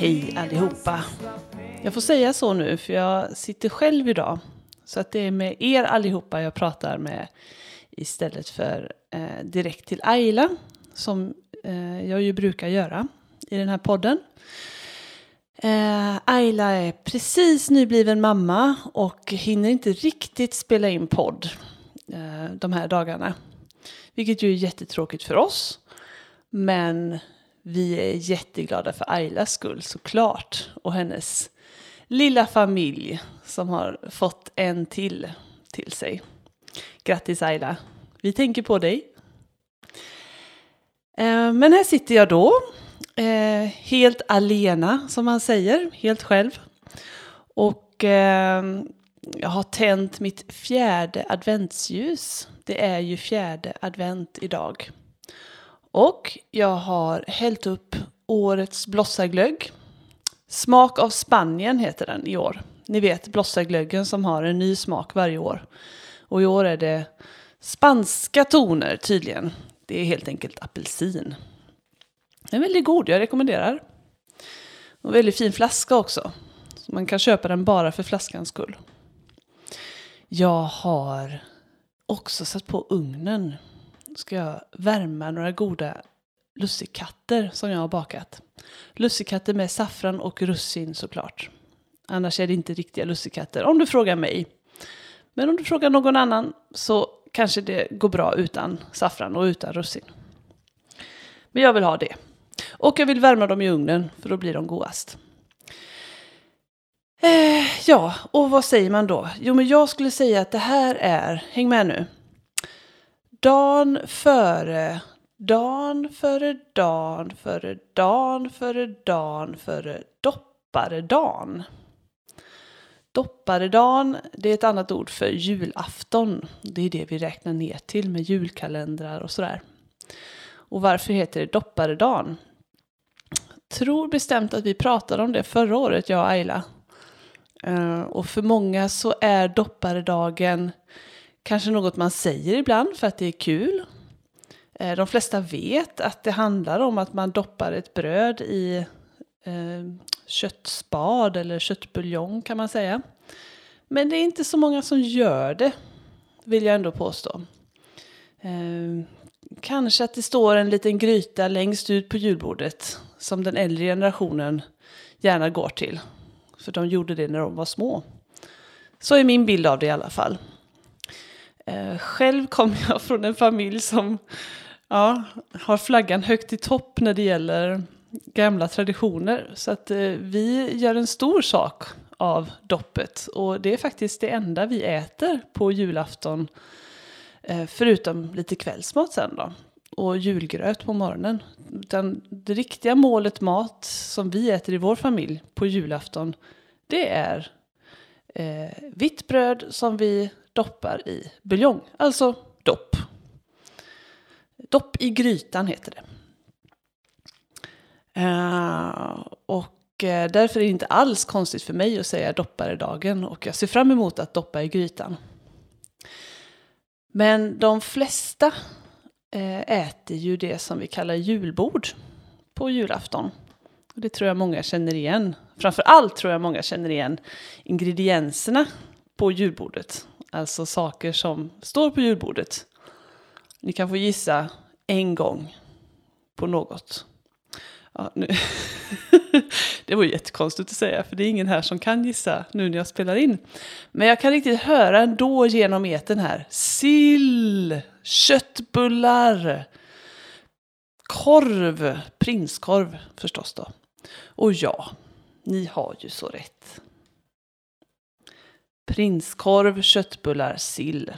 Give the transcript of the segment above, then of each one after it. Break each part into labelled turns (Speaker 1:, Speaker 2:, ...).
Speaker 1: Hej allihopa! Jag får säga så nu för jag sitter själv idag. Så att det är med er allihopa jag pratar med istället för eh, direkt till Ayla som eh, jag ju brukar göra i den här podden. Eh, Ayla är precis nybliven mamma och hinner inte riktigt spela in podd eh, de här dagarna. Vilket ju är jättetråkigt för oss. Men vi är jätteglada för Aylas skull såklart. Och hennes lilla familj som har fått en till till sig. Grattis Ayla! Vi tänker på dig. Eh, men här sitter jag då. Eh, helt alena som man säger, helt själv. Och eh, jag har tänt mitt fjärde adventsljus. Det är ju fjärde advent idag. Och jag har hällt upp årets blossarglögg. Smak av Spanien heter den i år. Ni vet blossarglöggen som har en ny smak varje år. Och i år är det spanska toner tydligen. Det är helt enkelt apelsin. Den är väldigt god, jag rekommenderar. Och väldigt fin flaska också. Så man kan köpa den bara för flaskans skull. Jag har också satt på ugnen. Ska jag värma några goda lussekatter som jag har bakat. Lussekatter med saffran och russin såklart. Annars är det inte riktiga lussekatter om du frågar mig. Men om du frågar någon annan så kanske det går bra utan saffran och utan russin. Men jag vill ha det. Och jag vill värma dem i ugnen för då blir de godast. Eh, ja, och vad säger man då? Jo, men jag skulle säga att det här är, häng med nu, dagen före, dagen före dagen före dagen före dagen före dopparedagen. Dopparedagen, det är ett annat ord för julafton. Det är det vi räknar ner till med julkalendrar och sådär. Och varför heter det dopparedagen? Tror bestämt att vi pratade om det förra året, jag och Ayla. Eh, och för många så är dopparedagen kanske något man säger ibland för att det är kul. Eh, de flesta vet att det handlar om att man doppar ett bröd i eh, köttspad eller köttbuljong kan man säga. Men det är inte så många som gör det, vill jag ändå påstå. Eh, kanske att det står en liten gryta längst ut på julbordet som den äldre generationen gärna går till. För de gjorde det när de var små. Så är min bild av det i alla fall. Eh, själv kommer jag från en familj som ja, har flaggan högt i topp när det gäller gamla traditioner. Så att eh, vi gör en stor sak av doppet. Och det är faktiskt det enda vi äter på julafton. Eh, förutom lite kvällsmat sen då. Och julgröt på morgonen. Utan det riktiga målet mat som vi äter i vår familj på julafton. Det är eh, vitt bröd som vi doppar i buljong. Alltså dopp. Dopp i grytan heter det. Uh, och eh, därför är det inte alls konstigt för mig att säga dopparedagen. Och jag ser fram emot att doppa i grytan. Men de flesta eh, äter ju det som vi kallar julbord på julafton. Och det tror jag många känner igen. Framför allt tror jag många känner igen ingredienserna på julbordet. Alltså saker som står på julbordet. Ni kan få gissa en gång på något. Ja, nu. det var jättekonstigt att säga, för det är ingen här som kan gissa nu när jag spelar in. Men jag kan riktigt höra ändå genom eten här. Sill, köttbullar, korv, prinskorv förstås då. Och ja, ni har ju så rätt. Prinskorv, köttbullar, sill.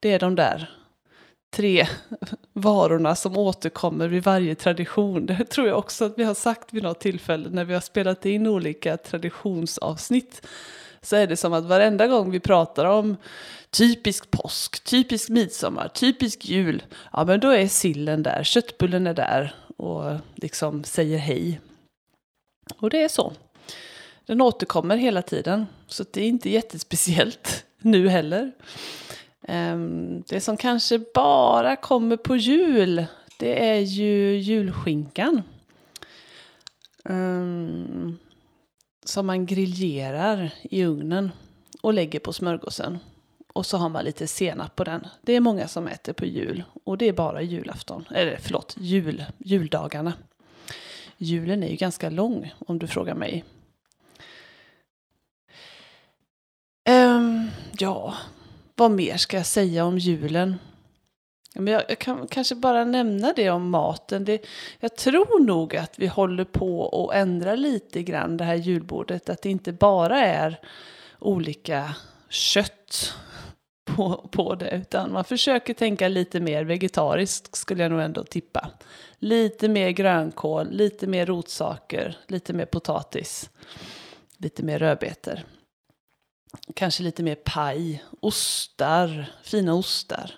Speaker 1: Det är de där tre varorna som återkommer vid varje tradition. Det tror jag också att vi har sagt vid något tillfälle när vi har spelat in olika traditionsavsnitt. Så är det som att varenda gång vi pratar om typisk påsk, typisk midsommar, typisk jul. Ja men då är sillen där, köttbullen är där och liksom säger hej. Och det är så. Den återkommer hela tiden. Så det är inte jättespeciellt nu heller. Ehm, det som kanske bara kommer på jul, det är ju julskinkan. Ehm, som man grillerar i ugnen och lägger på smörgåsen. Och så har man lite senap på den. Det är många som äter på jul. Och det är bara julafton. Eller förlåt, jul, juldagarna. Julen är ju ganska lång om du frågar mig. Um, ja, vad mer ska jag säga om julen? jag kan kanske bara nämna det om maten. Det, jag tror nog att vi håller på att ändra lite grann det här julbordet. Att det inte bara är olika kött på, på det. Utan man försöker tänka lite mer vegetariskt skulle jag nog ändå tippa. Lite mer grönkål, lite mer rotsaker, lite mer potatis. Lite mer rödbetor. Kanske lite mer paj, ostar, fina ostar.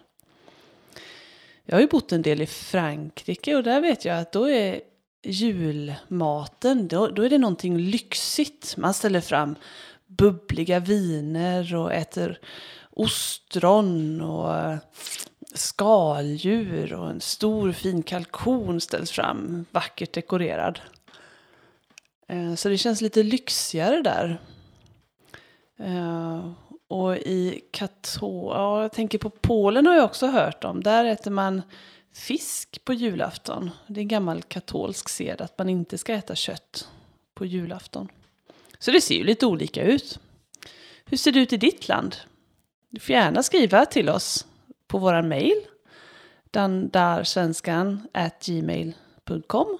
Speaker 1: Jag har ju bott en del i Frankrike och där vet jag att då är julmaten, då, då är det någonting lyxigt. Man ställer fram bubbliga viner och äter ostron och eh, skaldjur och en stor fin kalkon ställs fram, vackert dekorerad. Eh, så det känns lite lyxigare där. Uh, och i Kato, ja, jag tänker på Polen har jag också hört om. Där äter man fisk på julafton. Det är en gammal katolsk sed att man inte ska äta kött på julafton. Så det ser ju lite olika ut. Hur ser det ut i ditt land? Du får gärna skriva till oss på vår mejl, dandarsvenskan.gmail.com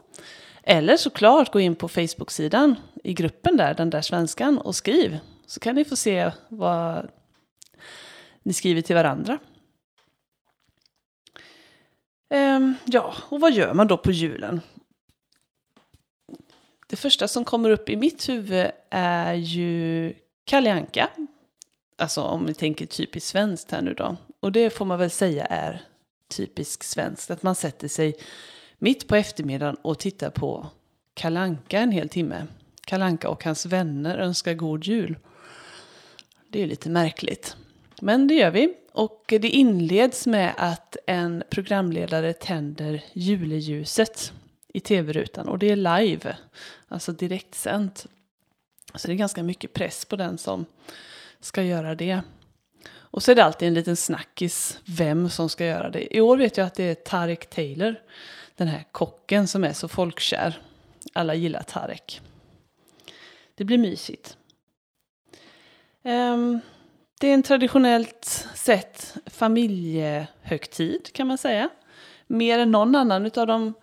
Speaker 1: Eller såklart gå in på Facebook-sidan i gruppen där, den där svenskan, och skriv. Så kan ni få se vad ni skriver till varandra. Ehm, ja, och vad gör man då på julen? Det första som kommer upp i mitt huvud är ju Kalle Anka. Alltså om vi tänker typiskt svenskt här nu då. Och det får man väl säga är typiskt svenskt. Att man sätter sig mitt på eftermiddagen och tittar på Kalanka en hel timme. Kalanka och hans vänner önskar god jul. Det är lite märkligt. Men det gör vi. Och det inleds med att en programledare tänder juleljuset i tv-rutan. Och det är live, alltså direktsänt. Så det är ganska mycket press på den som ska göra det. Och så är det alltid en liten snackis vem som ska göra det. I år vet jag att det är Tarek Taylor, den här kocken som är så folkkär. Alla gillar Tarek. Det blir mysigt. Um, det är en traditionellt sett familjehögtid kan man säga. Mer än någon annan av de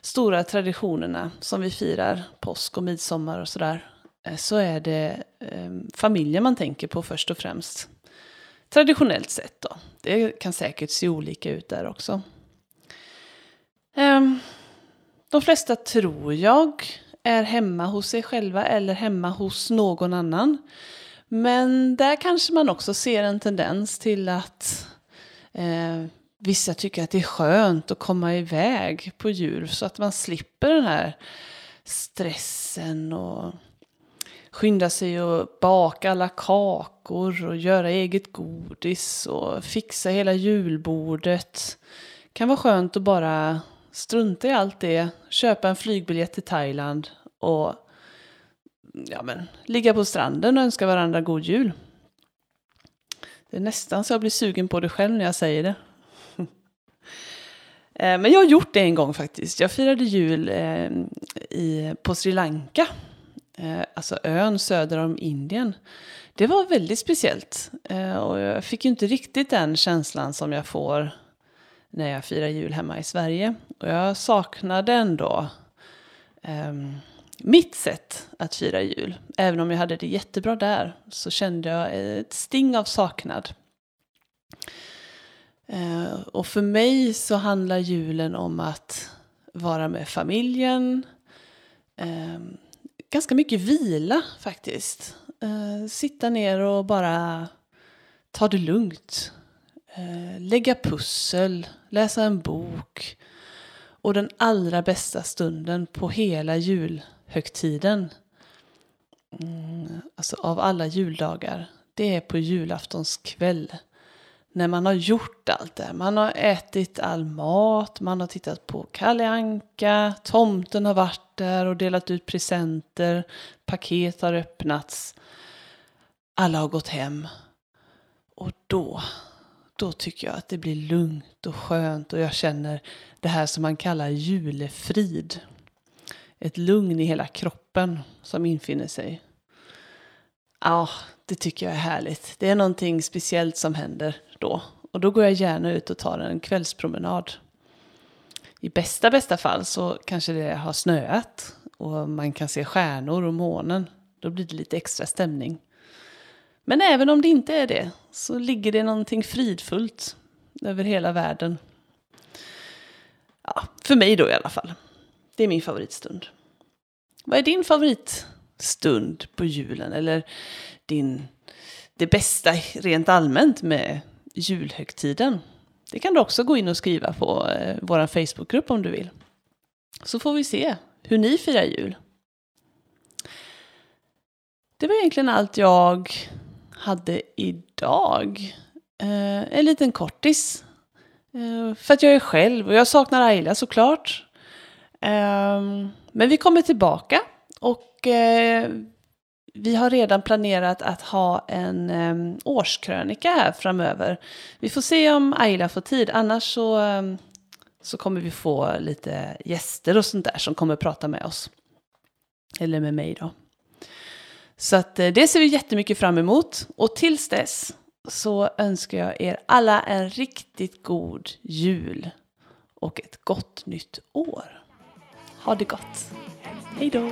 Speaker 1: stora traditionerna som vi firar, påsk och midsommar och sådär, eh, så är det um, familjen man tänker på först och främst. Traditionellt sett då. Det kan säkert se olika ut där också. Um, de flesta tror jag är hemma hos sig själva eller hemma hos någon annan. Men där kanske man också ser en tendens till att eh, vissa tycker att det är skönt att komma iväg på jul så att man slipper den här stressen och skynda sig och baka alla kakor och göra eget godis och fixa hela julbordet. Det kan vara skönt att bara strunta i allt det, köpa en flygbiljett till Thailand och ja, men, ligga på stranden och önska varandra god jul. Det är nästan så jag blir sugen på det själv när jag säger det. Eh, men jag har gjort det en gång faktiskt. Jag firade jul eh, i, på Sri Lanka, eh, alltså ön söder om Indien. Det var väldigt speciellt eh, och jag fick ju inte riktigt den känslan som jag får när jag firar jul hemma i Sverige. Och jag saknade ändå eh, mitt sätt att fira jul. Även om jag hade det jättebra där så kände jag ett sting av saknad. Eh, och för mig så handlar julen om att vara med familjen. Eh, ganska mycket vila faktiskt. Eh, sitta ner och bara ta det lugnt. Lägga pussel, läsa en bok. Och den allra bästa stunden på hela jul högtiden. Mm, alltså av alla juldagar. Det är på julaftons kväll. när man har gjort allt det. Man har ätit all mat, man har tittat på Kalle Anka, tomten har varit där och delat ut presenter, paket har öppnats. Alla har gått hem. Och då, då tycker jag att det blir lugnt och skönt och jag känner det här som man kallar julefrid. Ett lugn i hela kroppen som infinner sig. Ja, det tycker jag är härligt. Det är någonting speciellt som händer då. Och då går jag gärna ut och tar en kvällspromenad. I bästa, bästa fall så kanske det har snöat och man kan se stjärnor och månen. Då blir det lite extra stämning. Men även om det inte är det så ligger det någonting fridfullt över hela världen. Ja, för mig då i alla fall. Det är min favoritstund. Vad är din favoritstund på julen? Eller din, det bästa rent allmänt med julhögtiden? Det kan du också gå in och skriva på eh, vår Facebookgrupp om du vill. Så får vi se hur ni firar jul. Det var egentligen allt jag hade idag. Eh, en liten kortis. Eh, för att jag är själv och jag saknar Ayla såklart. Ehm, men vi kommer tillbaka och eh, vi har redan planerat att ha en um, årskrönika här framöver. Vi får se om Ayla får tid, annars så, um, så kommer vi få lite gäster och sånt där som kommer prata med oss. Eller med mig då. Så att uh, det ser vi jättemycket fram emot. Och tills dess så önskar jag er alla en riktigt god jul och ett gott nytt år. Ha det gott. Hej då!